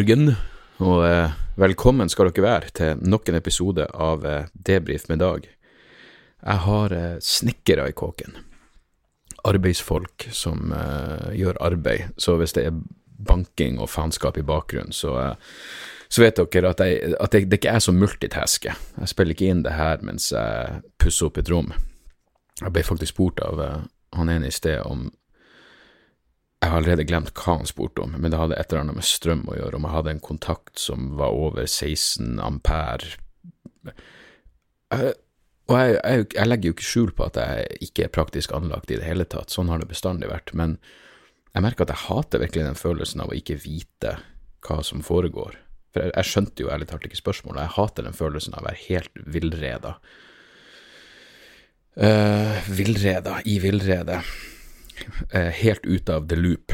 Morgen, og eh, velkommen skal dere være til nok en episode av eh, Debrif med Dag. Jeg har eh, snekkere i kåken. Arbeidsfolk som eh, gjør arbeid. Så hvis det er banking og faenskap i bakgrunnen, så, eh, så vet dere at, jeg, at jeg, det ikke er så multitasker. Jeg spiller ikke inn det her mens jeg pusser opp et rom. Jeg ble faktisk spurt av eh, han ene i sted om jeg har allerede glemt hva han spurte om, men det hadde et eller annet med strøm å gjøre, om jeg hadde en kontakt som var over 16 ampere. Jeg, og jeg, jeg, jeg, legger jo ikke skjul på at jeg ikke er praktisk anlagt i det hele tatt, sånn har det bestandig vært, men jeg merker at jeg hater virkelig den følelsen av å ikke vite hva som foregår. For jeg, jeg skjønte jo ærlig talt ikke spørsmålet, jeg hater den følelsen av å være helt villreda. Uh, villreda i villrede. Eh, helt ute av the loop.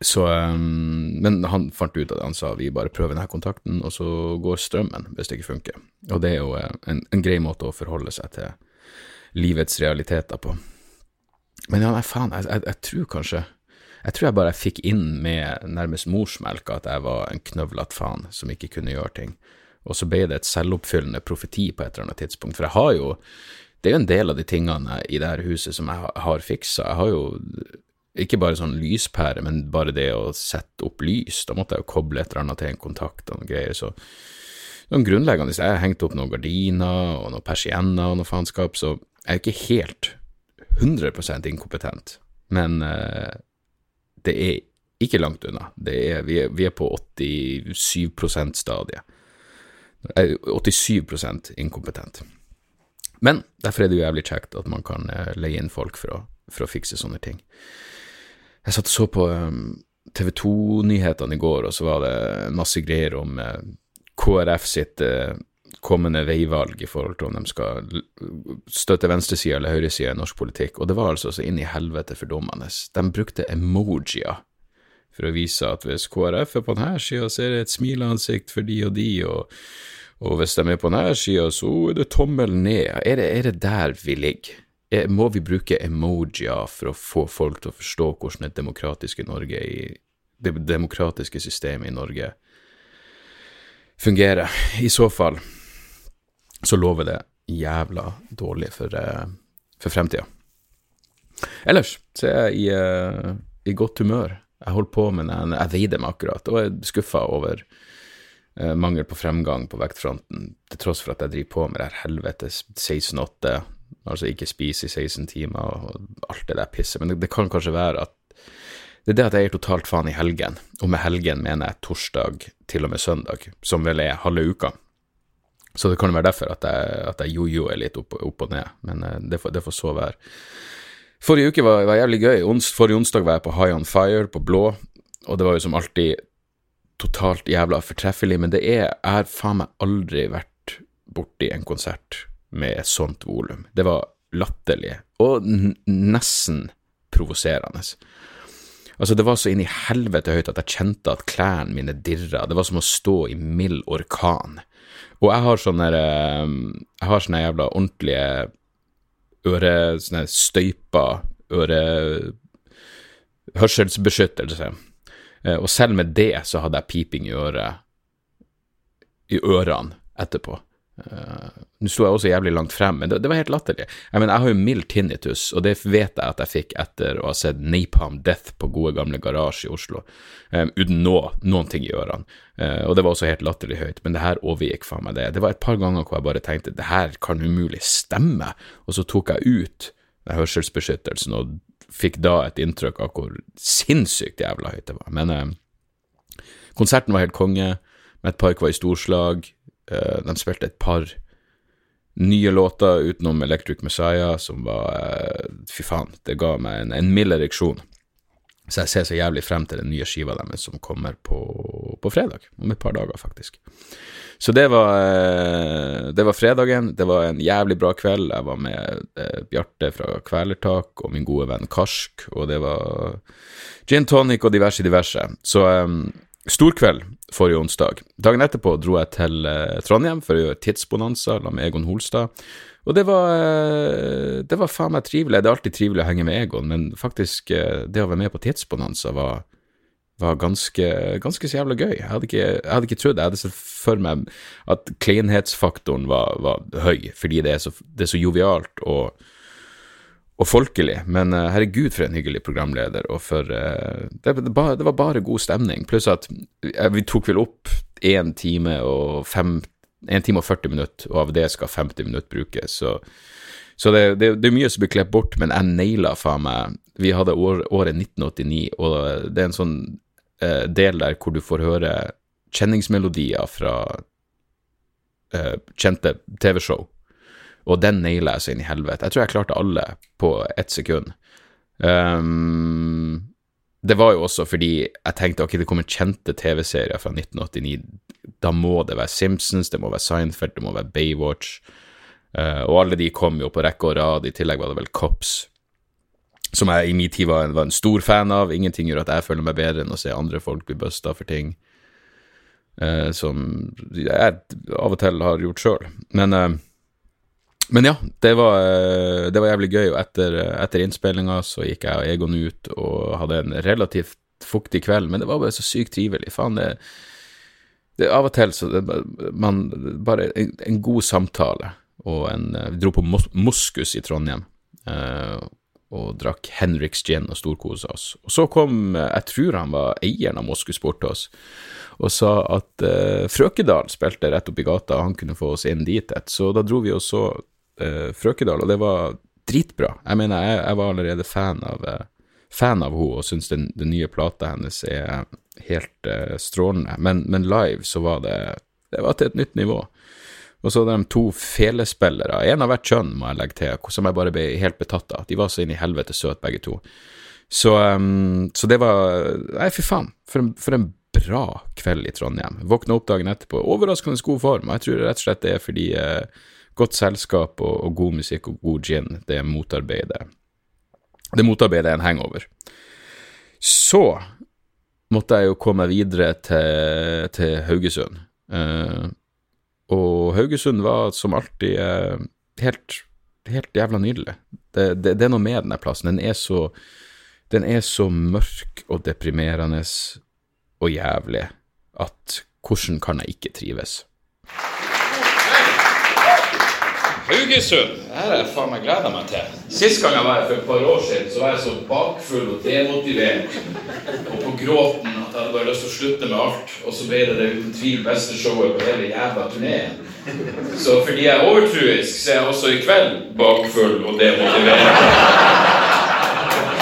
Så, um, men han fant ut at han sa vi bare prøver denne kontakten, og så går strømmen hvis det ikke funker. Og det er jo eh, en, en grei måte å forholde seg til livets realiteter på. Men ja, nei, faen, jeg, jeg, jeg, tror kanskje Jeg tror jeg bare fikk inn med nærmest morsmelka at jeg var en knøvlete faen som ikke kunne gjøre ting. Og så ble det et selvoppfyllende profeti på et eller annet tidspunkt. For jeg har jo det er jo en del av de tingene i det her huset som jeg har fiksa. Jeg har jo ikke bare sånn lyspære, men bare det å sette opp lys. Da måtte jeg jo koble et eller annet til en kontakt og noen greier. Så sånn grunnleggende Jeg har hengt opp noen gardiner og noen persienner og noe faenskap, så jeg er jo ikke helt 100% inkompetent. Men uh, det er ikke langt unna. Er, vi, er, vi, er, på 87% stadiet. 87% inkompetent. Men derfor er det jo jævlig kjekt at man kan uh, leie inn folk for å, for å, fikse sånne ting. Jeg satt og så på um, TV 2-nyhetene i går, og så var det masse greier om eh, KrF sitt kommende veivalg i forhold til om de skal støtte venstresida eller høyresida i norsk politikk, og det var altså så inn i helvete fordummende. De brukte emojier for å vise at hvis KrF er på denne sida, så er det et smileansikt for de og de, og og hvis de er på denne sida, så er det tommel ned. Er det, er det der vi ligger? Er, må vi bruke emojier for å få folk til å forstå hvordan det demokratiske i, det demokratiske systemet i Norge fungerer? I så fall så lover det jævla dårlig for, uh, for fremtida. Ellers så er jeg i, uh, i godt humør. Jeg holder på med den, jeg veier meg akkurat, og er skuffa over eh, mangel på fremgang på vektfronten, til tross for at jeg driver på med det her helvetes 16-8, altså ikke spise i 16 timer og alt det der pisset, men det, det, kan kanskje være at det er det at jeg er totalt faen i helgen, og med helgen mener jeg torsdag til og med søndag, som vel er halve uka. Så det kan være derfor at jeg, at jeg jojoer litt opp, opp, og ned, men eh, det får, det får så være. Forrige uke var, var jævlig gøy. Ons, forrige onsdag var jeg på High On Fire på Blå, og det var jo som alltid totalt jævla fortreffelig, men det er Jeg har faen meg aldri vært borti en konsert med et sånt volum. Det var latterlig, og nesten provoserende. Altså, det var så inn i helvete høyt at jeg kjente at klærne mine dirra. Det var som å stå i mild orkan. Og jeg har sånne ehm, Jeg har sånne jævla ordentlige øre... Sånne støyper øre... Hørselsbeskyttelse og selv med det så hadde jeg piping i øret i ørene etterpå. Uh, Nå sto jeg også jævlig langt frem, men det, det var helt latterlig. Jeg mener, jeg har jo mild tinnitus, og det vet jeg at jeg fikk etter å ha sett Napalm Death på gode gamle garasje i Oslo, um, uten nå, noen ting i ørene. Uh, og det var også helt latterlig høyt, men det her overgikk faen meg det. Det var et par ganger hvor jeg bare tenkte det her kan umulig stemme, og så tok jeg ut hørselsbeskyttelsen og fikk da et inntrykk av hvor sinnssykt jævla høyt det var. Men eh, konserten var helt konge. Met Park var i storslag. Eh, de spilte et par nye låter utenom Electric Messiah, som var eh, Fy faen, det ga meg en, en mild ereksjon. Så jeg ser så jævlig frem til den nye skiva deres som kommer på, på fredag. Om et par dager, faktisk. Så det var, eh, det var, fredagen. Det var en jævlig bra kveld. Jeg var med eh, Bjarte fra Kvelertak og min gode venn Karsk, og det var gin tonic og diverse, diverse. Så um, storkveld forrige onsdag. Dagen etterpå dro jeg til uh, Trondheim for å gjøre Tidsbonanza sammen med Egon Holstad. Og det var, det var faen meg trivelig. Det er alltid trivelig å henge med Egon, men faktisk, det å være med på Tidsbonanza var var ganske, ganske så jævla gøy. Jeg hadde ikke, jeg hadde ikke trodd Jeg hadde sett for meg at kleinhetsfaktoren var, var høy, fordi det er så, det er så jovialt og, og folkelig. Men uh, herregud, for en hyggelig programleder, og for det, det, var bare god stemning. Pluss at vi tok vel opp én time og fem 1 time og 40 minutter, og av det skal 50 minutter brukes. Så, så det, det, det, er mye som blir klept bort, men jeg naila faen meg Vi hadde år, året 1989, og det er en sånn eh, del der hvor du får høre kjenningsmelodier fra eh, kjente TV-show, og den naila jeg så inn i helvete. Jeg tror jeg klarte alle på ett sekund. Um, det var jo også fordi jeg tenkte ok, det kommer kjente TV-serier fra 1989. Da må det være Simpsons, det må være Seinfeld, det må være Baywatch. Uh, og alle de kom jo på rekke og rad. I tillegg var det vel Cops, som jeg i min tid var en, var en, stor fan av. Ingenting gjør at jeg føler meg bedre enn å se andre folk bli busta for ting uh, som jeg av og til har gjort sjøl. Men uh, men ja, det var, det var, jævlig gøy, og etter, etter innspillinga så gikk jeg og Egon ut og hadde en relativt fuktig kveld, men det var bare så sykt trivelig. Faen, det, det Av og til så det, man Bare en, en, god samtale, og en Vi dro på Mos Moskus i Trondheim. Eh, og drakk Henriks gin og storkosa oss. Og så kom, jeg tror han var eieren av Moskus bort til oss, og sa at eh, Frøkedal spilte rett oppi gata, og han kunne få oss inn dit et. Så da dro vi og så eh, Frøkedal, og det var dritbra. Jeg mener, jeg, jeg var allerede fan av eh, av henne og syns den, den, nye plata hennes er helt uh, strålende. Men, men, live så var det Det var til et nytt nivå. Og så hadde de to felespillere, en av hvert kjønn, må jeg legge til, som jeg bare ble helt betatt av. De var så inn i helvete søte, begge to. Så, um, så, det var Nei, fy faen. For en, for en bra kveld i Trondheim. Våkna opp dagen etterpå, overraskende god form. Jeg tror rett og slett det er fordi uh, godt selskap og, og, god musikk og god gin, det motarbeider Det motarbeider en hangover. Så måtte jeg jo komme videre til, til Haugesund. Uh, og Haugesund var som alltid uh, helt, helt jævla nydelig. Det, det, det, er noe med denne plassen. Den er så, den er så mørk og deprimerende og jævlig at hvordan kan jeg ikke trives? Haugesund. Her er jeg faen meg gleda meg til. Sist gang jeg var her for et par år siden, så var jeg så bakfull og demotivert og på gråten at jeg hadde bare lyst til å slutte med alt. Og så ble det det uten tvil beste showet på hele jævla turneen. Så fordi jeg er overtruisk, så er jeg også i kveld bakfull og demotivert.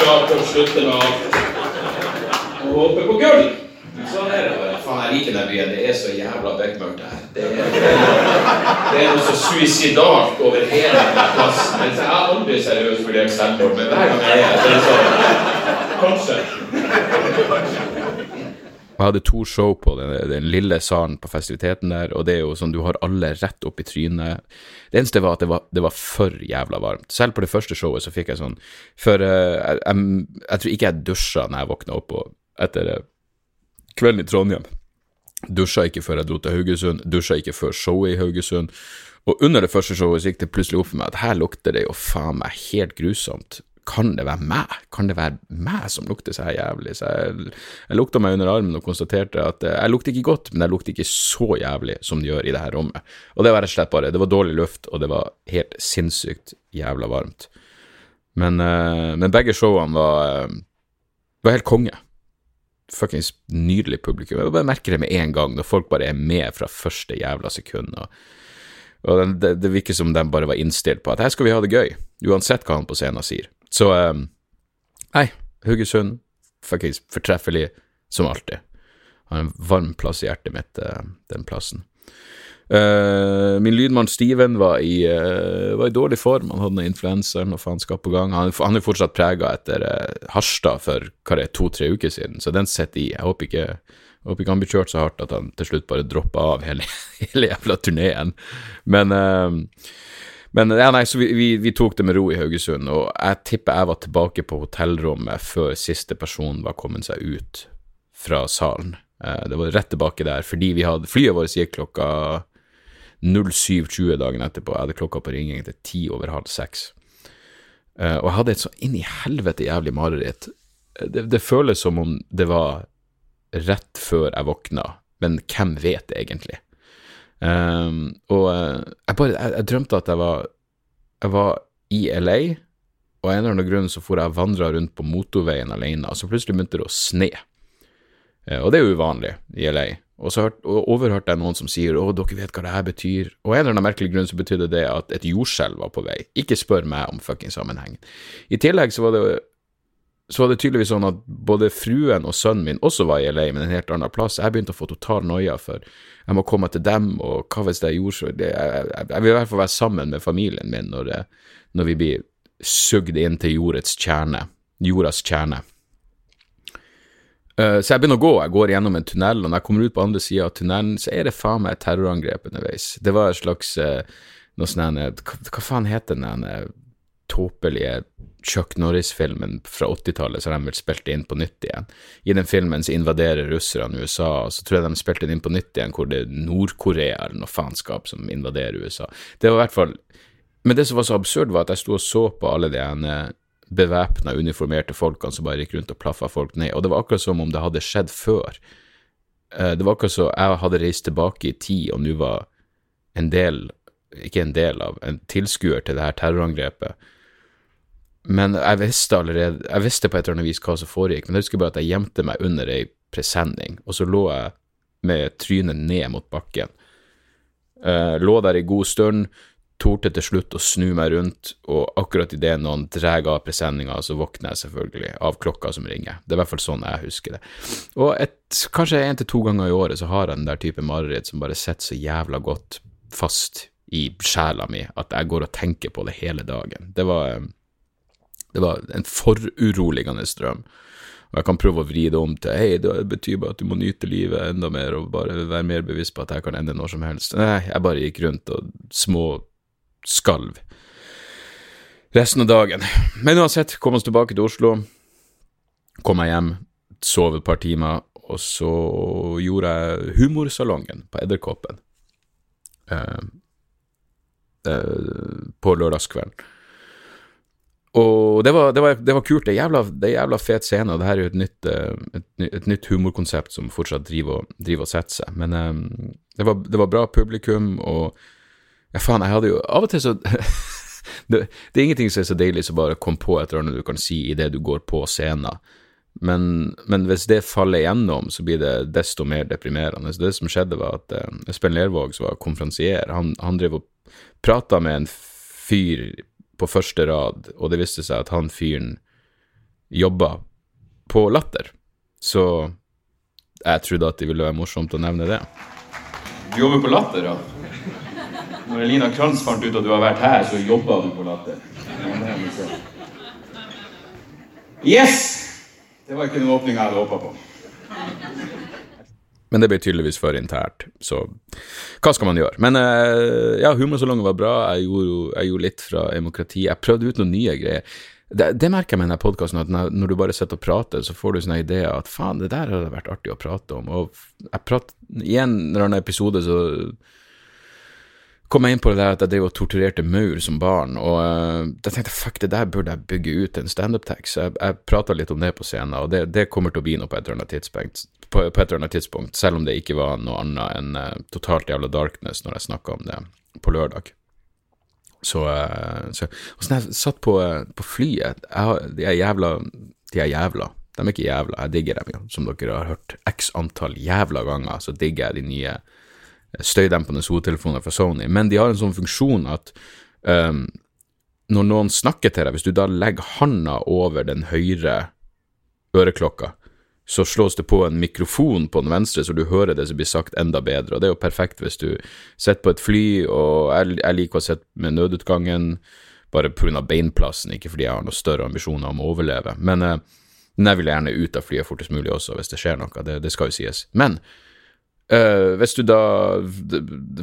Klar til å slutte med alt og håpe på gull. Sånn er det bare. Faen, jeg liker den byen. Det er så jævla bekmørkt her. Det er, noe så suicidalt over hele plassen. Jeg har aldri seriøst vurdert selvmord, men hver gang jeg er, så er det sånn. Jeg hadde to show på den, den, lille salen på festiviteten der, og det er jo sånn du har alle rett opp i trynet. Det eneste var at det var, det var for jævla varmt. Selv på det første showet så fikk jeg sånn For uh, jeg, jeg, jeg, tror ikke jeg dusja når jeg våkna opp og, etter uh, kvelden i Trondheim. Dusja ikke før jeg dro til Haugesund, dusja ikke før showet i Haugesund. Og under det første showet så gikk det plutselig opp for meg at her lukter det jo faen meg helt grusomt. Kan det være meg? Kan det være meg som lukter så jævlig? Så jeg, jeg lukta meg under armen og konstaterte at eh, jeg lukter ikke godt, men jeg lukter ikke så jævlig som det gjør i det her rommet. Og det var rett og slett bare Det var dårlig luft, og det var helt sinnssykt jævla varmt. Men, eh, men begge showene var, eh, var helt konge fuckings nydelig publikum. Jeg bare merker det med en gang, når folk bare er med fra første jævla sekund. Og, og det, det, virker som de bare var innstilt på at her skal vi ha det gøy, uansett hva han på scenen sier. Så um, nei, Haugesund, fuckings fortreffelig som alltid. Har en varm plass i hjertet mitt, uh, den plassen. Uh, min lydmann Steven var i, uh, var i, dårlig form. Han hadde influensa noe faenskap på gang. Han, han er fortsatt prega etter uh, Harstad for hva det er, to-tre uker siden, så den sitter i. Jeg håper ikke, jeg håper ikke han blir kjørt så hardt at han til slutt bare dropper av hele, hele jævla turneen. Men, men ja, nei, så vi, vi, vi, tok det med ro i Haugesund, og jeg tipper jeg var tilbake på hotellrommet før siste person var kommet seg ut fra salen. Det var rett tilbake der, fordi vi hadde flyet vårt gikk klokka 07.20 dagen etterpå. Jeg hadde klokka på ringing til ti over halv seks. Uh, og jeg hadde et så inn i helvete jævlig mareritt. Det, det, føles som om det var rett før jeg våkna, men hvem vet egentlig? Um, og jeg bare jeg, jeg, drømte at jeg var, jeg var i LA, og av en eller annen grunn så for jeg vandra rundt på motorveien alene, og så plutselig begynte det å sne. Uh, og det er uvanlig i LA. Og så overhørte jeg noen som sier 'Å, dere vet hva det her betyr', og en eller annen merkelig grunn så betydde det at et jordskjelv var på vei. Ikke spør meg om fucking sammenhengen. I tillegg så var det så var det tydeligvis sånn at både fruen og sønnen min også var i LA, men en helt annen plass. Jeg begynte å få total noia for jeg må komme til dem, og hva hvis det er jordskjelv jeg, jeg, vil i hvert fall være sammen med familien min når, når vi blir sugd inn til jordets kjerne, jordas kjerne. Uh, så jeg begynner å gå, jeg går gjennom en tunnel, og når jeg kommer ut på andre sida av tunnelen, så er det faen meg et terrorangrep underveis. Det var et slags uh, noe sånn hva, hva, faen heter den tåpelige Chuck Norris-filmen fra 80-tallet, så har de vel spilt inn på nytt igjen. I den filmen så invaderer russerne USA, og så tror jeg de spilte den inn på nytt igjen hvor det er Nord-Korea eller noe faenskap som invaderer USA. Det var i hvert fall Men det som var så absurd, var at jeg sto og så på alle de bevæpna, uniformerte folkene som bare gikk rundt og plaffa folk ned. Og det var akkurat som om det hadde skjedd før. Eh, det var akkurat som jeg hadde reist tilbake i tid og nå var en del, ikke en del av, en tilskuer til det her terrorangrepet. Men jeg visste allerede, jeg visste på et eller annet vis hva som foregikk, men jeg husker bare at jeg gjemte meg under ei presenning, og så lå jeg med trynet ned mot bakken. Uh, lå der i god stund, torde til slutt å snu meg rundt, og akkurat idet noen drar av presenninga, så våkner jeg selvfølgelig av klokka som ringer. Det er i hvert fall sånn jeg husker det. Og et, kanskje én til to ganger i året så har jeg den der type mareritt som bare sitter så jævla godt fast i sjela mi at jeg går og tenker på det hele dagen. Det var, det var en foruroligende drøm. Og jeg kan prøve å vri det om til hei, det betyr bare at du må nyte livet enda mer og bare være mer bevisst på at jeg kan ende når som helst. Nei, jeg bare gikk rundt og små skalv resten av dagen. Men uansett, kom oss tilbake til Oslo. Kom jeg hjem, sov et par timer, og så gjorde jeg Humorsalongen på Edderkoppen eh, eh, på lørdagskvelden. Og det var, det, var, det var, kult. Det er jævla, det er jævla fet scene, og det her er jo et nytt, eh, et, et nytt humorkonsept som fortsatt driver driver og setter seg. Men um, det, var, det var bra publikum, og ja, faen, jeg hadde jo Av og til så det, det, er ingenting som er så deilig som bare å komme på et eller annet du kan si idet du går på scenen. Men, men, hvis det faller igjennom, så blir det desto mer deprimerende. Så det som skjedde, var at eh, Espen Lervåg, som var konferansier, han, han drev og prata med en fyr på første rad, og det viste seg at han fyren jobba på Latter. Så jeg trodde at det ville være morsomt å nevne det. Du jobber på Latter, ja? Når Elina Kranz fant ut at du har vært her, så jobba du på Latter. Yes! Det var ikke den åpninga jeg hadde håpa på. Men det ble tydeligvis for internt, så hva skal man gjøre? Men uh, ja, humorsalongen var bra. Jeg gjorde, jeg gjorde, litt fra demokrati. Jeg prøvde ut noen nye greier. Det, det merker jeg med denne podkasten, at når, du bare sitter og prater, så får du sånne ideer at faen, det der hadde vært artig å prate om. Og jeg prat, I en eller annen episode så kom jeg inn på det der at jeg drev og torturerte maur som barn, og uh, da tenkte jeg fuck, det der burde jeg bygge ut en standup-tekst. Jeg, jeg prata litt om det på scenen, og det, det, kommer til å bli noe på et eller annet tidspunkt, på, på et eller annet tidspunkt selv om det ikke var noe annet enn uh, totalt jævla darkness når jeg snakka om det på lørdag. Så, uh, så Og sånn jeg satt på, på flyet jeg, De er jævla De er jævla. De er ikke jævla, jeg digger dem jo, som dere har hørt x antall jævla ganger, så digger jeg de nye støydempende hodetelefoner fra Sony, men de har en sånn funksjon at um, når noen snakker til deg, hvis du da legger handa over den høyre øreklokka, så slås det på en mikrofon på den venstre, så du hører det som blir sagt enda bedre. Og det er jo perfekt hvis du sitter på et fly, og jeg, liker å sitte med nødutgangen bare pga. beinplassen, ikke fordi jeg har noen større ambisjoner om å overleve. Men, uh, men jeg vil gjerne ut av flyet fortest mulig også, hvis det skjer noe. Det, det skal jo sies. Men Uh, hvis du da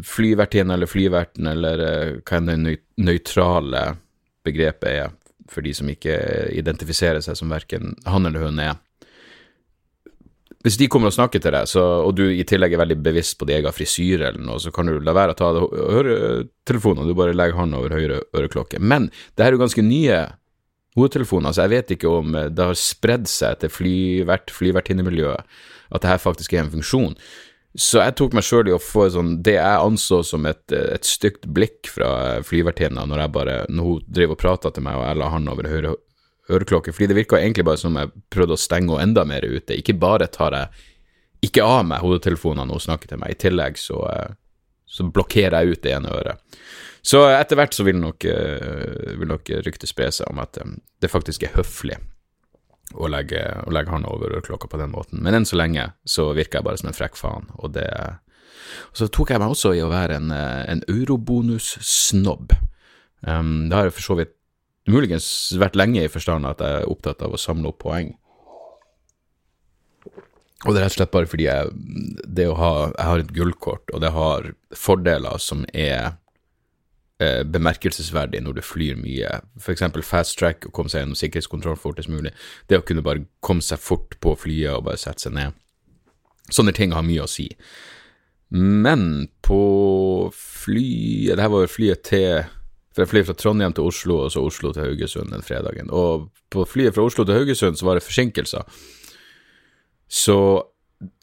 flyvertinne eller flyverten, eller uh, hva enn det nøytrale begrepet er for de som ikke identifiserer seg som verken han eller hun er Hvis de kommer og snakker til deg, så, og du i tillegg er veldig bevisst på din egen frisyre eller noe, så kan du la være å ta høretelefonen, og du bare legger hånden over høyre øreklokke. Men det her er jo ganske nye hodetelefoner, så jeg vet ikke om det har spredd seg til flyvert, flyvertinnemiljøet at det her faktisk er en funksjon. Så jeg tok meg sjøl i å få sånn, det jeg anså som et, et stygt blikk fra flyvertinna når, når hun driver og prata til meg, og jeg la hånda over høyre øreklokke, fordi det virka egentlig bare som jeg prøvde å stenge henne enda mer ute. Ikke bare tar jeg ikke av meg hodetelefonene når hun snakker til meg, i tillegg så, eh, så blokkerer jeg ut det ene øret. Så etter hvert så vil nok, eh, vil nok ryktet spre seg om at eh, det faktisk er høflig å legge, å legge hånda over klokka på den måten. Men enn så lenge så virker jeg bare som en frekk faen, og det og Så tok jeg meg også i å være en, en eurobonus-snobb. Um, det har jeg for så vidt muligens vært lenge i forstand at jeg er opptatt av å samle opp poeng. Og det er rett og slett bare fordi jeg, ha, jeg har et gullkort, og det har fordeler som er eh, bemerkelsesverdig når du flyr mye. F.eks. fast track, å komme seg gjennom sikkerhetskontroll fortest mulig. Det å kunne bare komme seg fort på flyet og bare sette seg ned. Sånne ting har mye å si. Men på flyet Det her var jo flyet til For jeg fløy fra Trondheim til Oslo, og så Oslo til Haugesund den fredagen. Og på flyet fra Oslo til Haugesund så var det forsinkelser. Så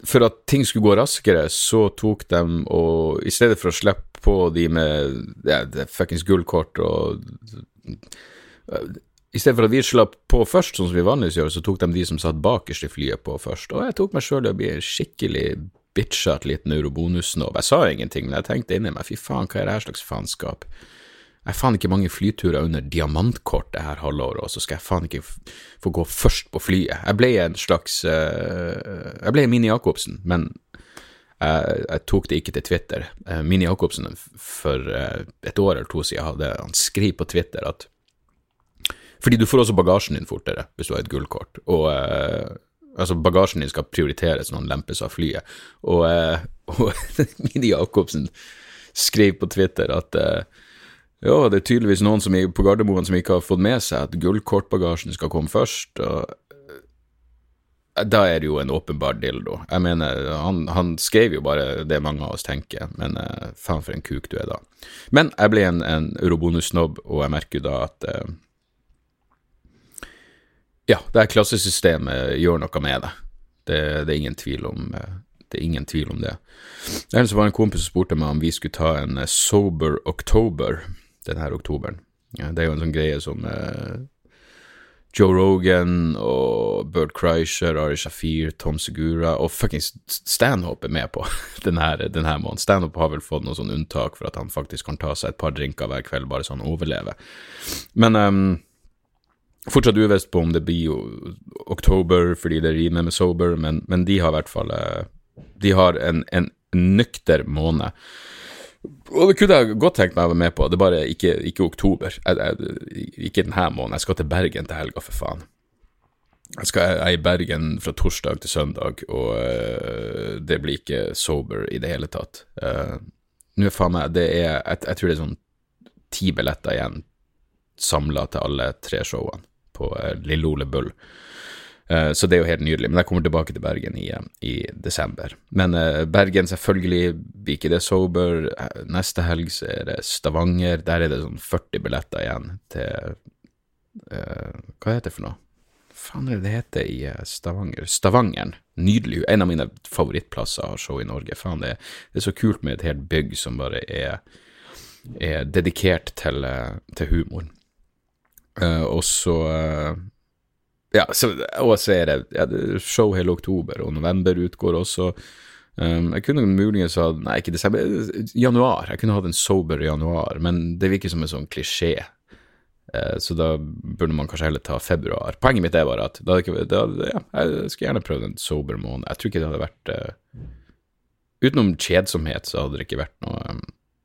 for at ting skulle gå raskere, så tok de og I stedet for å slippe på de med ja, fuckings gullkort og I stedet for at vi slapp på først, sånn som vi vanligvis gjør, så tok de de som satt bakerst i flyet på først. Og jeg tok meg sjøl i å bli skikkelig bitchete liten eurobonusnov. Jeg sa ingenting, men jeg tenkte inni meg fy faen, hva er det her slags faenskap? Jeg faen ikke mange flyturer under diamantkort det her halvåret, og så skal jeg faen ikke få gå først på flyet. Jeg ble en slags uh, Jeg ble Mini Jacobsen, men jeg, jeg, tok det ikke til Twitter. Uh, Mini Jacobsen for uh, et år eller to siden hadde han skrevet på Twitter at Fordi du får også bagasjen din fortere hvis du har et gullkort, og altså bagasjen din skal prioriteres når den lempes av flyet, og, og Mini Jacobsen skrev på Twitter at ja, det er tydeligvis noen som på Gardermoen som ikke har fått med seg at gullkortbagasjen skal komme først. og eh, da er det jo en åpenbar dildo. Jeg mener, han, han, skrev jo bare det mange av oss tenker, men uh, faen for en kuk du er da. Men jeg ble en, en eurobonus-snobb, og jeg merker jo da at uh, Ja, det her klassesystemet gjør noe med det. Det, det, er ingen tvil om uh, det er ingen tvil om det. Det var en kompis som spurte meg om vi skulle ta en sober oktober denne oktoberen. Det er jo en sånn greie som eh, Joe Rogan og Bert Kreischer, Ari Shafir, Tom Segura og fuckings Stanhope er med på denne, denne måneden. Stanhope har vel fått noe sånn unntak for at han faktisk kan ta seg et par drinker hver kveld, bare så han overlever. Men um, fortsatt uvisst på om det blir oktober fordi det rimer med sober, men, men de har i hvert fall uh, De har en, en nykter måned. Og det kunne jeg godt tenkt meg å være med på, det er bare ikke, ikke oktober. Jeg, jeg, ikke denne måneden. Jeg skal til Bergen til helga, for faen. Jeg, skal, jeg er i Bergen fra torsdag til søndag, og uh, det blir ikke sober i det hele tatt. Uh, Nå faen meg Det er jeg, jeg, tror det er sånn ti billetter igjen samla til alle tre showene på uh, Lille Ole Bull. Eh, så det er jo helt nydelig. Men jeg kommer tilbake til Bergen i, eh, i desember. Men uh, Bergen, selvfølgelig blir ikke det sober. Neste helg så er det Stavanger. Der er det sånn 40 billetter igjen til uh, Hva heter det for noe? faen er det det heter i Stavanger? Stavangeren. Nydelig. En av mine favorittplasser å show i Norge. Faen, det, det, er så kult med et helt bygg som bare er, er dedikert til, til humor. Uh, og så ja, så, og så er det, ja, show hele oktober, og november utgår også. Um, jeg kunne muligens hatt Nei, ikke desember, januar. Jeg kunne hatt en sober januar, men det virker som en sånn klisjé. Uh, så da burde man kanskje heller ta februar. Poenget mitt er bare at da, da, ja, jeg skulle gjerne prøvd en sober måned. Jeg tror ikke det hadde vært uh, Utenom kjedsomhet så hadde det ikke vært noe, um,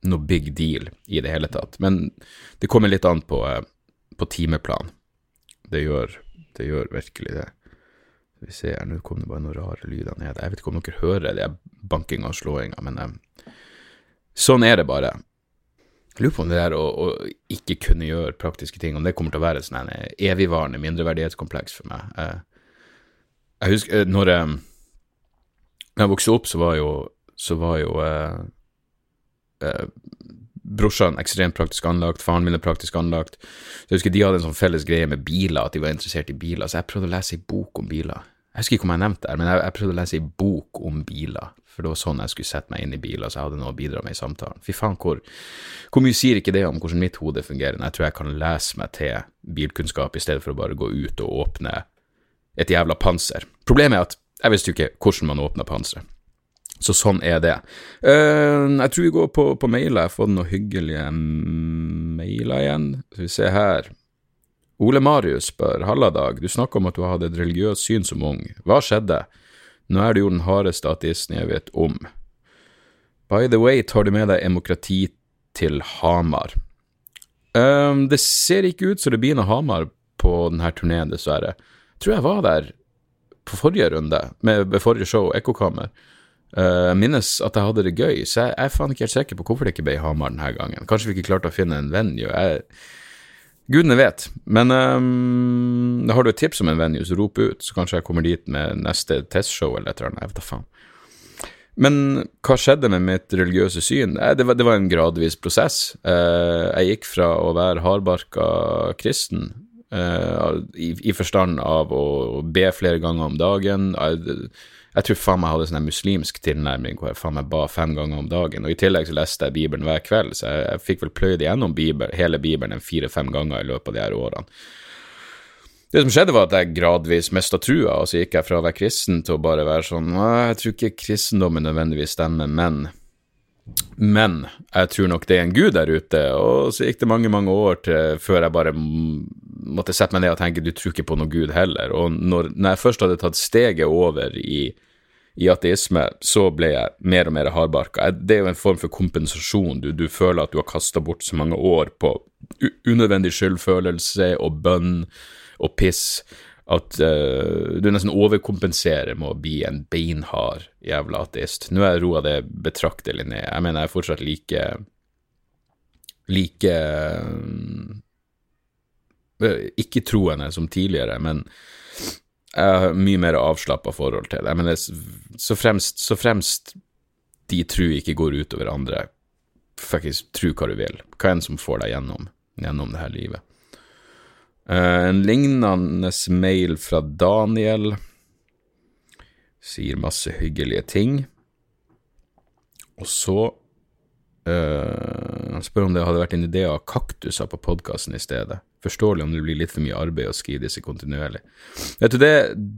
noe big deal i det hele tatt. Men det kommer litt an på, uh, på timeplan. Det gjør det gjør virkelig det. Vi ser nå kom det bare noen rare lyder ned. Jeg vet ikke om dere hører det bankinga og slåinga, men um, sånn er det bare. Jeg lurer på om det der å, å, ikke kunne gjøre praktiske ting, om det kommer til å være et sånn evigvarende mindreverdighetskompleks for meg. Uh, jeg husker uh, når um, jeg vokste opp, så var jo, så var jo uh, brorsan ekstremt praktisk anlagt, faren min er praktisk anlagt. Så jeg husker de hadde en sånn felles greie med biler, at de var interessert i biler, så jeg prøvde å lese ei bok om biler. Jeg husker ikke om jeg nevnte det, men jeg, jeg prøvde å lese ei bok om biler, for det var sånn jeg skulle sette meg inn i biler, så jeg hadde noe å bidra med i samtalen. Fy faen, hvor, hvor mye sier ikke det om hvordan mitt hode fungerer? Jeg tror jeg kan lese meg til bilkunnskap i stedet for å bare gå ut og åpne et jævla panser. Problemet er at jeg visste jo ikke hvordan man åpner panseret. Så sånn er det. Uh, jeg tror vi går på, på mailer. Jeg har fått noen hyggelige mailer igjen. Skal vi se her. Ole Marius spør, halla Dag, du snakker om at du hadde et religiøst syn som ung. Hva skjedde? Nå er du jo den hardeste ateisten jeg vet om. By the way, tar du med deg demokrati til Hamar? Um, det ser ikke ut som det blir noe Hamar på denne turneen, dessverre. Jeg tror jeg var der på forrige runde, med, med forrige show, Ekkokammer. Uh, minnes at jeg hadde det gøy, så jeg, jeg er faen ikke helt sikker på hvorfor det ikke ble Hamar denne gangen. Kanskje vi ikke klarte å finne en venue. Jeg, gudene vet. Men um, har du et tips om en venue, så rop ut, så kanskje jeg kommer dit med neste testshow eller et eller annet. Jeg vet da faen. Men hva skjedde med mitt religiøse syn? Eh, det var, det var en gradvis prosess. Uh, jeg gikk fra å være hardbarka kristen, i, i, forstand av å be flere ganger om dagen. Jeg, jeg tror faen meg jeg hadde sånn muslimsk tilnærming hvor jeg faen meg ba fem ganger om dagen. Og i tillegg så leste jeg Bibelen hver kveld, så jeg, jeg fikk vel pløyd igjennom Bibel, hele Bibelen en fire-fem ganger i løpet av de her årene. Det som skjedde, var at jeg gradvis mista trua, og så gikk jeg fra å være kristen til å bare være sånn Jeg tror ikke kristendommen nødvendigvis stemmer, men men jeg tror nok det er en gud der ute, og så gikk det mange, mange år til før jeg bare måtte sette meg ned og tenke du tror ikke på noen gud heller. Og når, når jeg først hadde tatt steget over i i ateisme, så ble jeg mer og mer hardbarka. Det er jo en form for kompensasjon. Du, du føler at du har kasta bort så mange år på unødvendig skyldfølelse og bønn og piss at uh, du nesten overkompenserer med å bli en beinhard jævla ateist. Nå har jeg roa det betraktelig ned. Jeg mener, jeg er fortsatt like like uh, ikke-troende som tidligere, men jeg har mye mer avslappa forhold til det. Men det, så, fremst, så fremst de tru ikke går utover andre, faktisk tru hva du vil. Hva enn som får deg gjennom, gjennom det her livet. Uh, en lignende mail fra Daniel sier masse hyggelige ting. Og så uh, spør om det hadde vært en idé av kaktuser på podkasten i stedet forståelig om det blir litt for mye arbeid å skrive disse kontinuerlig. Vet du, det,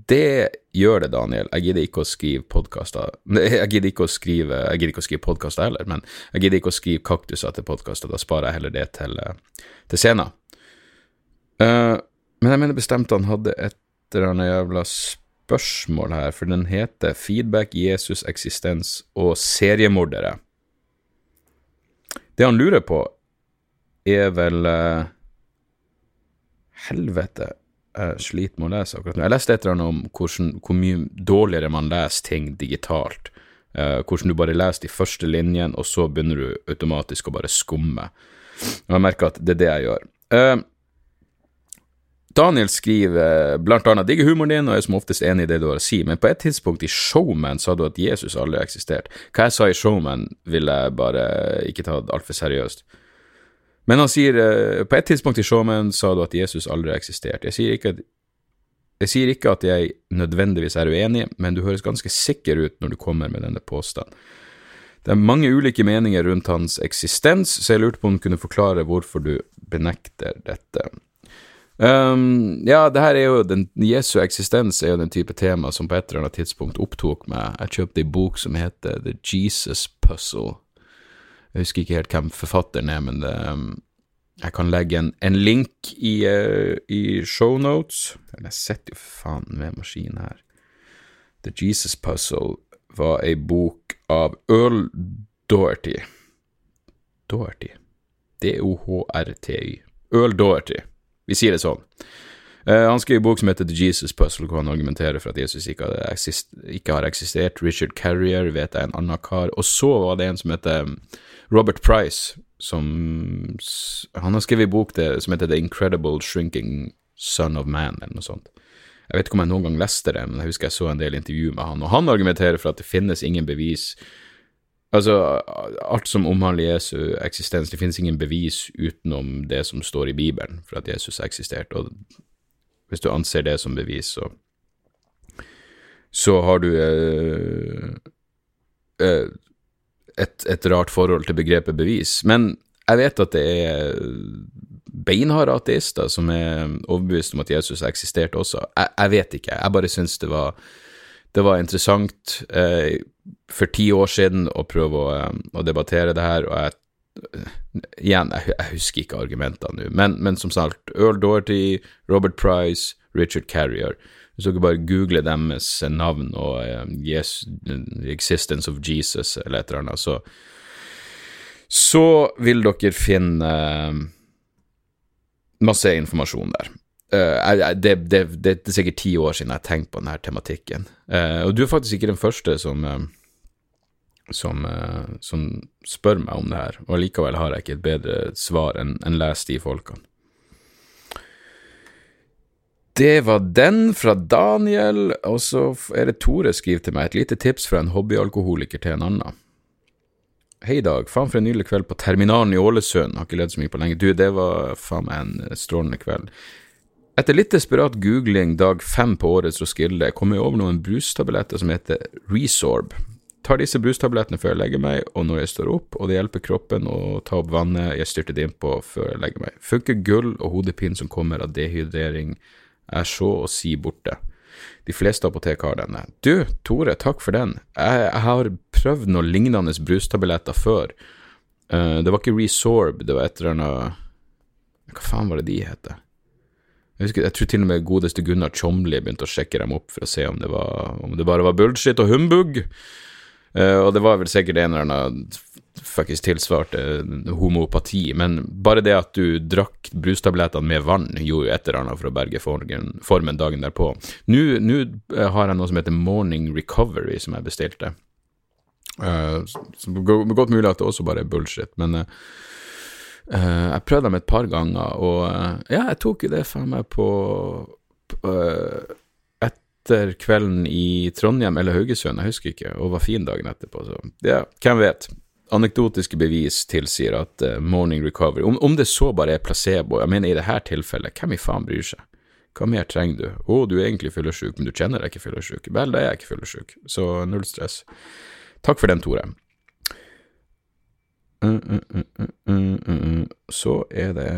det gjør det, Daniel. Jeg gidder ikke å skrive podkaster Jeg gidder ikke å skrive Jeg å skrive podkaster heller, men jeg gidder ikke å skrive kaktuser til podkaster. Da sparer jeg heller det til, eh, til scenen. Uh, men jeg mener bestemt han hadde et eller annet jævla spørsmål her, for den heter Feedback, Jesus, eksistens og seriemordere. Det han lurer på, er vel uh, Helvete, jeg sliter med å lese akkurat nå. Jeg leste et eller annet om hvordan, hvor mye dårligere man leser ting digitalt. Uh, hvordan du bare leser de første linjene, og så begynner du automatisk å bare skumme. Og jeg merker at det er det jeg gjør. Uh, Daniel skriver blant annet digger humoren din og er som oftest enig i det du har å si, men på et tidspunkt i Showman sa du at Jesus aldri har eksistert. Hva jeg sa i Showman, vil jeg bare ikke ta altfor seriøst. Men han sier uh, på et tidspunkt i showman sa du at Jesus aldri har eksistert. Jeg sier, ikke at, jeg sier ikke at jeg nødvendigvis er uenig, men du høres ganske sikker ut når du kommer med denne påstanden. Det er mange ulike meninger rundt hans eksistens, så jeg lurte på om du kunne forklare hvorfor du benekter dette. Um, ja, det her er jo den, Jesu eksistens er jo den type tema som på et eller annet tidspunkt opptok meg. Jeg kjøpte ei bok som heter The Jesus Puzzle jeg husker ikke helt hvem forfatteren er, men det, um, jeg kan legge en, en link i, uh, i shownotes. Jeg sitter jo faen med maskinen her. The Jesus Puzzle var ei bok av Earl Doherty. Doherty D-o-h-r-t-y. Earl Doherty. Vi sier det sånn. Uh, han skriver bok som heter The Jesus Puzzle, hvor han argumenterer for at Jesus ikke, ikke har eksistert. Richard Carrier vet jeg en annen kar. Og så var det en som heter um, Robert Price, som Han har skrevet en bok det, som heter The Incredible Shrinking Son of Man, eller noe sånt. Jeg vet ikke om jeg noen gang leste det, men jeg husker jeg så en del intervju med han, og han argumenterer for at det finnes ingen bevis Altså, alt som omhandler Jesu eksistens, det finnes ingen bevis utenom det som står i Bibelen for at Jesus eksisterte, og hvis du anser det som bevis, så så har du eh, eh, et, et, rart forhold til begrepet bevis. Men jeg vet at det er beinharde ateister som er overbevist om at Jesus eksisterte også. Jeg, jeg vet ikke, jeg bare syns det var det var interessant eh, for ti år siden å prøve å, eh, å debattere det her, og jeg Igjen, jeg, jeg husker ikke argumentene nå, men, men, som sagt, Earl Dorothy, Robert Price, Richard Carrier Hvis dere bare googler deres navn og eh, yes, Existence of Jesus eller et eller annet, så, så vil dere finne eh, masse informasjon der. Uh, det, det, det, er sikkert ti år siden jeg har tenkt på denne tematikken. Uh, og du er faktisk ikke den første som, uh, som, som, spør meg om det her, og likevel har jeg ikke et bedre svar enn en les de folkene. Det var den fra Daniel, og så er det Tore skriver til meg et lite tips fra en hobbyalkoholiker til en annen. Hei, Dag. Faen for en nydelig kveld på terminalen i Ålesund. Har ikke ledd så mye på lenge. Du, det var faen meg en strålende kveld. Etter litt desperat googling dag fem på årets Roskilde kom jeg over noen brustabletter som heter Resorb. Tar disse brustablettene før jeg legger meg, og når jeg står opp, og det hjelper kroppen å ta opp vannet jeg styrtet innpå før jeg legger meg. Funker gull og hodepine som kommer av dehydrering er så å si borte. De fleste apotek har denne. Du, Tore, takk for den. Jeg, har prøvd noen lignende brustabletter før. Uh, det var ikke Resorb, det var et eller annet Hva faen var det de heter? Jeg, husker, jeg tror til og med godeste Gunnar Tjomli begynte å sjekke dem opp for å se om det, var, om det bare var bullshit og humbug. Uh, og det var vel sikkert en eller annen faktisk tilsvarte homopati, men bare det at du drakk brustablettene med vann, gjorde jo et eller annet for å berge formen dagen derpå. Nå eh, har jeg noe som heter Morning Recovery, som jeg bestilte. Uh, godt mulig at det også bare er bullshit, men uh, Uh, jeg prøvde dem et par ganger, og uh, ja, jeg tok jo det faen meg på uh, Etter kvelden i Trondheim eller Haugesund, jeg husker ikke, og var fin dagen etterpå, så ja, hvem vet. Anekdotiske bevis tilsier at morning recovery om, om, det så bare er placebo, jeg mener i dette tilfellet, hvem i faen bryr seg? Hva mer trenger du? Å, oh, du er egentlig fyllesyk, men du kjenner deg ikke fyllesyk. Vel, da er jeg ikke fyllesyk, så null stress. Takk for den, Tore. Så er det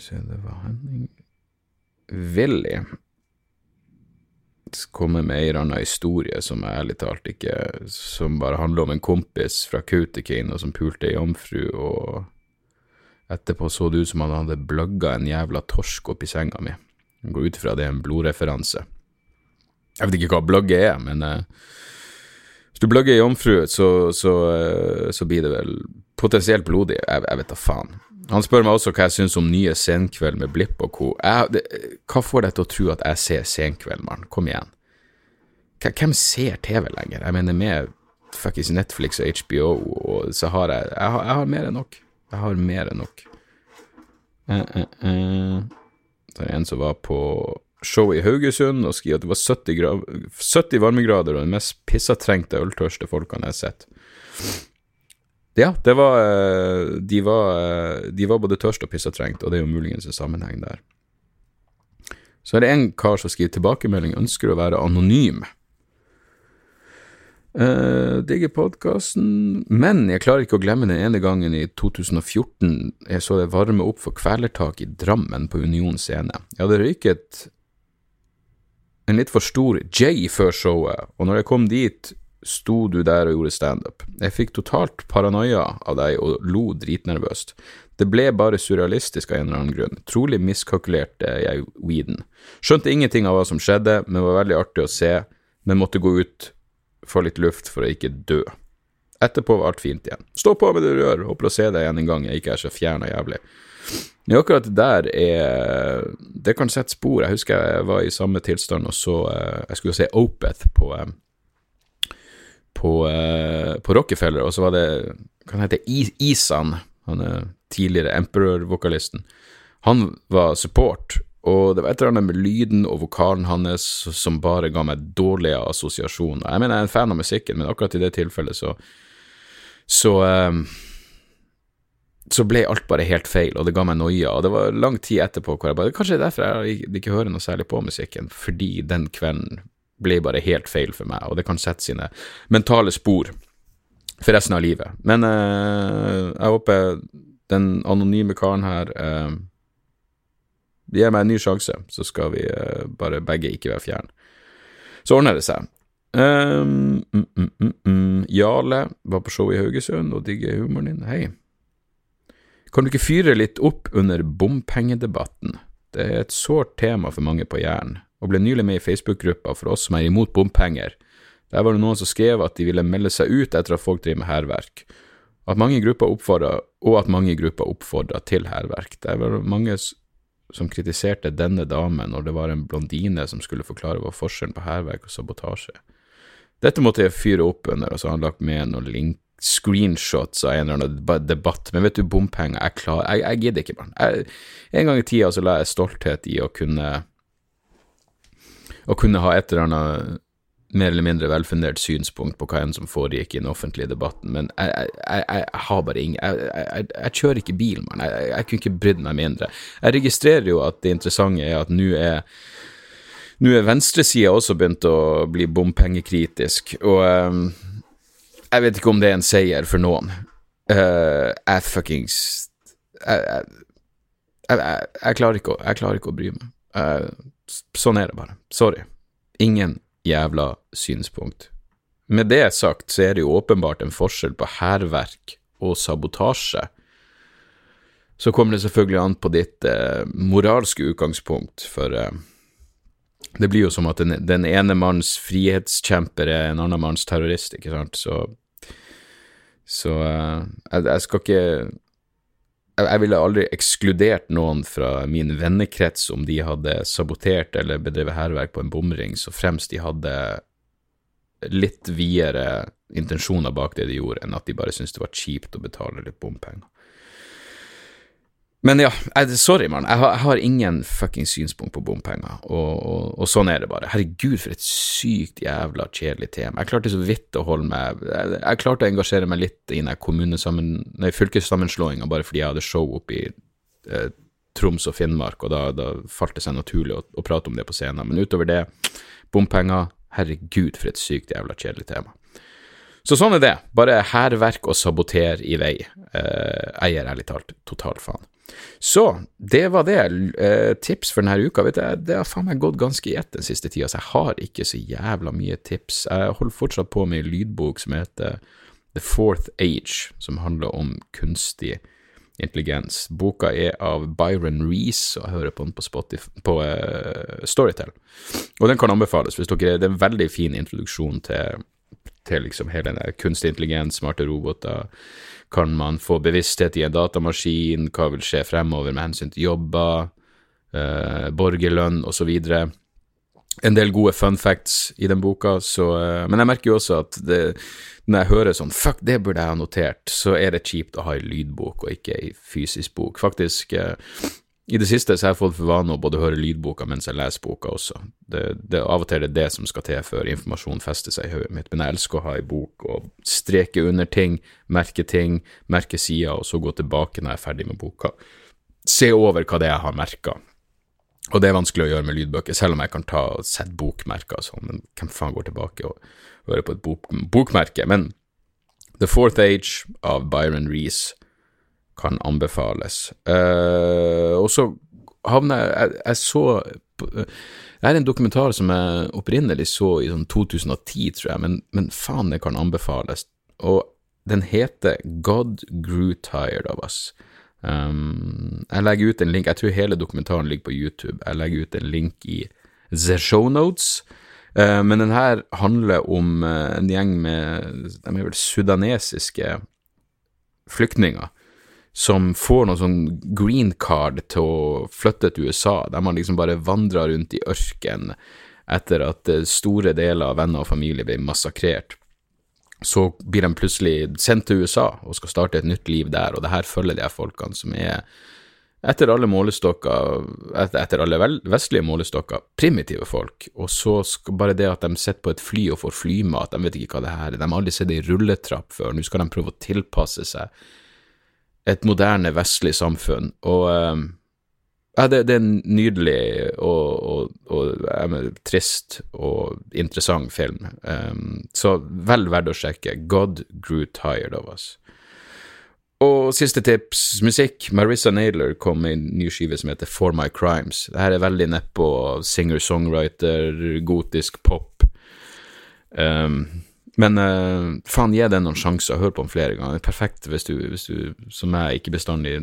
Se, det var Henning Willy kommer med ei eller anna historie som jeg ærlig talt ikke Som bare handler om en kompis fra Kautokeino som pulte ei jomfru, og etterpå så det ut som han hadde bløgga en jævla torsk oppi senga mi. Går ut ifra det er en blodreferanse. Jeg vet ikke hva bløgge er, men eh, hvis du bløgger ei jomfru, så, så, eh, så blir det vel potensielt blodig, jeg, jeg vet da faen. Han spør meg også hva jeg syns om nye Senkveld med Blipp og co. hva får deg til å tro at jeg ser Senkveld, mann? Kom igjen. Hvem ser TV lenger? Jeg mener, med fuckings Netflix og HBO, og så har jeg Jeg har, jeg har mer enn nok. Jeg har mer enn nok. Det uh, uh. Så er en som var på show i Haugesund og skrev at det var 70, 70 varmegrader og de mest pissatrengte øltørste folkene jeg har sett. Ja, det var eh, De var, eh, de var både tørst og pissetrengt, og det er jo muligens en sammenheng der. Så er det en kar som skriver tilbakemelding, ønsker å være anonym. Uh, digger podkasten, men jeg klarer ikke å glemme den ene gangen i 2014 jeg så det varme opp for kvelertak i Drammen på Union scene. Jeg hadde røyket en litt for stor J før showet, og når jeg kom dit, sto du der og gjorde standup. Jeg fikk totalt paranoia av deg og lo dritnervøst. Det ble bare surrealistisk av en eller annen grunn. Trolig miskalkulerte jeg weeden. Skjønte ingenting av hva som skjedde, men var veldig artig å se, men måtte gå ut få litt luft for å ikke dø. Etterpå var alt fint igjen. Stå på med det du gjør, håper å se deg igjen en gang jeg ikke er så fjern og jævlig. Men akkurat det der er Det kan sette spor. Jeg husker jeg var i samme tilstand og så eh, Jeg skulle se Opeth på eh, på, uh, på Rockefeller, og så var det Hva heter det? Isan, han er tidligere Emperor-vokalisten. Han var support, og det var et eller annet med lyden og vokalen hans som bare ga meg dårlige assosiasjoner. Jeg mener, jeg er en fan av musikken, men akkurat i det tilfellet så så um, så ble alt bare helt feil, og det ga meg noia. Og det var lang tid etterpå hvor jeg bare Kanskje det er derfor jeg ikke hører noe særlig på musikken, fordi den kvelden ble bare helt feil for meg, og det kan sette sine mentale spor for resten av livet. Men eh, jeg håper den anonyme karen her eh, gir meg en ny sjanse, så skal vi eh, bare begge ikke være fjern. Så ordner det seg. Um, mm, mm, mm. Jarle var på show i Haugesund og digger humoren din. Hei. Kan du ikke fyre litt opp under bompengedebatten? Det er et sårt tema for mange på Jæren, og ble nylig med i Facebook-gruppa for oss som er imot bompenger. Der var det noen som skrev at de ville melde seg ut etter at folk driver med hærverk, og at mange grupper oppfordra til hærverk. Der var det mange som kritiserte denne damen når det var en blondine som skulle forklare hva forskjellen på hærverk og sabotasje. Dette måtte jeg fyre opp under, og så har han lagt med noen link screenshots av en eller annen debatt, men vet du, bompenger, jeg, jeg, jeg gidder ikke, mann. En gang i tida så la jeg stolthet i å kunne å kunne ha et eller annet mer eller mindre velfundert synspunkt på hva enn som foregikk i den offentlige debatten, men jeg, jeg, jeg, jeg har bare ingen jeg, kjører ikke bil, mann. Jeg, kunne ikke brydd meg mindre. Jeg registrerer jo at det interessante er at nå er nå er venstresida også begynt å bli bompengekritisk, og um, jeg vet ikke om det er en seier for noen. Uh, jeg fuckings jeg, jeg, jeg, klarer ikke å, jeg klarer ikke å bry meg. Uh, sånn er det bare. Sorry. Ingen jævla synspunkt. Med det sagt så er det jo åpenbart en forskjell på hærverk og sabotasje. Så kommer det selvfølgelig an på ditt eh, moralske utgangspunkt, for det blir jo som at den, den ene manns frihetskjemper er en annen manns terrorist, ikke sant, så Så eh, jeg, jeg, skal ikke jeg, ville aldri ekskludert noen fra min vennekrets om de hadde sabotert eller bedrevet hærverk på en bomring, så fremst de hadde litt videre intensjoner bak det de gjorde, enn at de bare syntes det var kjipt å betale litt bompenger. Men ja, sorry, mann. Jeg, jeg, har ingen fucking synspunkt på bompenger, og, og, og, sånn er det bare. Herregud, for et sykt jævla kjedelig tema. Jeg klarte så vidt å holde meg Jeg, jeg klarte å engasjere meg litt i den fylkessammenslåinga bare fordi jeg hadde show oppe i eh, Troms og Finnmark, og da, da, falt det seg naturlig å, å, prate om det på scenen. Men utover det, bompenger Herregud, for et sykt jævla kjedelig tema. Så sånn er det. Bare hærverk og saboter i vei. Eh, jeg gir ærlig talt totalt faen. Så det var det. Eh, tips for denne uka. Vet du, det har faen meg gått ganske i ett den siste tida, så jeg har ikke så jævla mye tips. Jeg holder fortsatt på med en lydbok som heter The Fourth Age, som handler om kunstig intelligens. Boka er av Byron Reece, og jeg hører på den på, Spotify, på uh, Storytel. Og den kan anbefales hvis dere Det er en veldig fin introduksjon til, til liksom hele den kunstig intelligens, smarte roboter kan man få bevissthet i en datamaskin? Hva vil skje fremover med hensyn til jobber, eh, borgerlønn osv.? En del gode fun facts i den boka, så, eh, men jeg merker jo også at det, når jeg hører sånn 'fuck, det burde jeg ha notert', så er det kjipt å ha ei lydbok og ikke ei fysisk bok. Faktisk, eh, i det siste så har jeg fått for vane å både høre lydboka mens jeg leser boka også. Det, det, av og til er det det som skal til før informasjon fester seg i hodet mitt, men jeg elsker å ha ei bok og streke under ting, merke ting, merke sider, og så gå tilbake når jeg er ferdig med boka. Se over hva det er jeg har merka. Og det er vanskelig å gjøre med lydbøker, selv om jeg kan ta og sette bokmerker og sånn, men hvem faen går tilbake og hører på et bok, bokmerke? Men The Fourth Age av Byron Reece kan anbefales. Uh, og så havna jeg, jeg, jeg så Det er en dokumentar som jeg opprinnelig så i sånn 2010, tror jeg, men, men faen, det kan anbefales. Og den heter God Grew Tired of Us. Um, jeg legger ut en link, jeg tror hele dokumentaren ligger på YouTube. Jeg legger ut en link i The Show Notes. Uh, men den her handler om en gjeng med de er vel sudanesiske flyktninger som får noe sånn green card til å flytte til USA, der man liksom bare vandrer rundt i ørken etter at eh, store deler av venner og familie blir massakrert. Så blir de plutselig sendt til USA og skal starte et nytt liv der, og det her følger de her folkene som er etter alle målestokker, etter alle vestlige målestokker, primitive folk. Og så skal bare det at de sitter på et fly og får flymat, de vet ikke hva det her er, de har aldri sett ei rulletrapp før, nå skal de prøve å tilpasse seg et moderne vestlig samfunn. Og um, ja, det, det, er en nydelig og, og, og mener, trist og interessant film. Um, så vel verdt å sjekke. God grew tired of us. Og siste tips, musikk. Marissa Naylor kom med en ny skive som heter For My Crimes. Dette er veldig nedpå singer-songwriter, gotisk pop. Um, men uh, faen, gi det noen sjanser, hør på den flere ganger. Perfekt hvis du, hvis du som jeg, ikke bestandig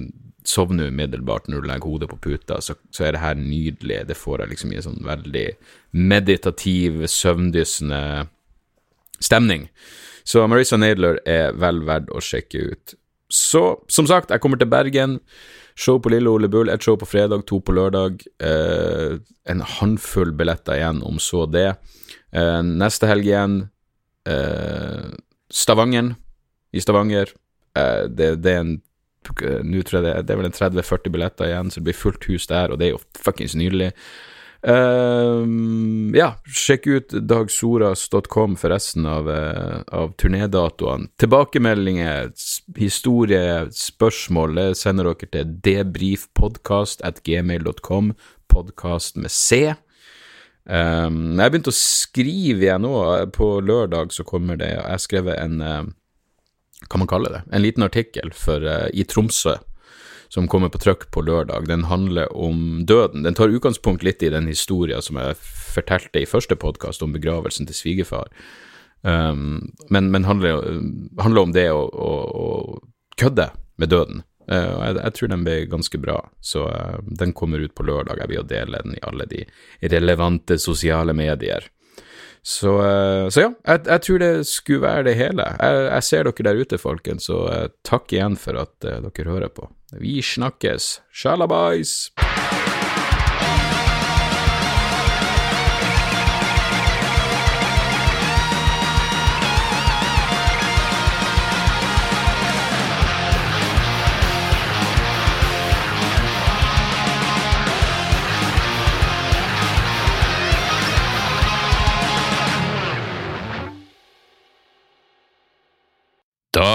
sovner umiddelbart når du legger hodet på puta, så, så er det her nydelig. Det får jeg liksom i en sånn veldig meditativ, søvndyssende stemning. Så Marissa Nadler er vel verdt å sjekke ut. Så som sagt, jeg kommer til Bergen. Show på Lille Ole Bull, ett show på fredag, to på lørdag. Eh, en håndfull billetter igjen, om så det. Eh, neste helg igjen Stavanger. I Stavanger. Eh, det, det, er en Nå tror jeg det, det er vel en 30-40 billetter igjen, så det blir fullt hus der, og det er jo fuckings nydelig. Uh, ja, sjekk ut dagsoras.com for resten av, av turnédatoene. Tilbakemeldinger, historie, spørsmål sender dere til debrifpodkast at gmail.com, podkast med C. Um, jeg begynte å skrive igjen nå. På lørdag så kommer det Jeg har skrevet en uh, Hva man kaller det? En liten artikkel for, uh, i Tromsø som kommer på trykk på lørdag, den handler om døden. Den tar utgangspunkt litt i den historien som jeg fortalte i første podkast om begravelsen til svigerfar. Um, men, men handler, handler, om det å, å, å kødde med døden. Uh, jeg, jeg, tror den blir ganske bra, så uh, den kommer ut på lørdag. Jeg vil jo dele den i alle de relevante sosiale medier. Så, uh, så ja, jeg, jeg, tror det skulle være det hele. Jeg, jeg ser dere der ute, folkens, og takk igjen for at dere hører på. Vi snakkes. Sjalabais!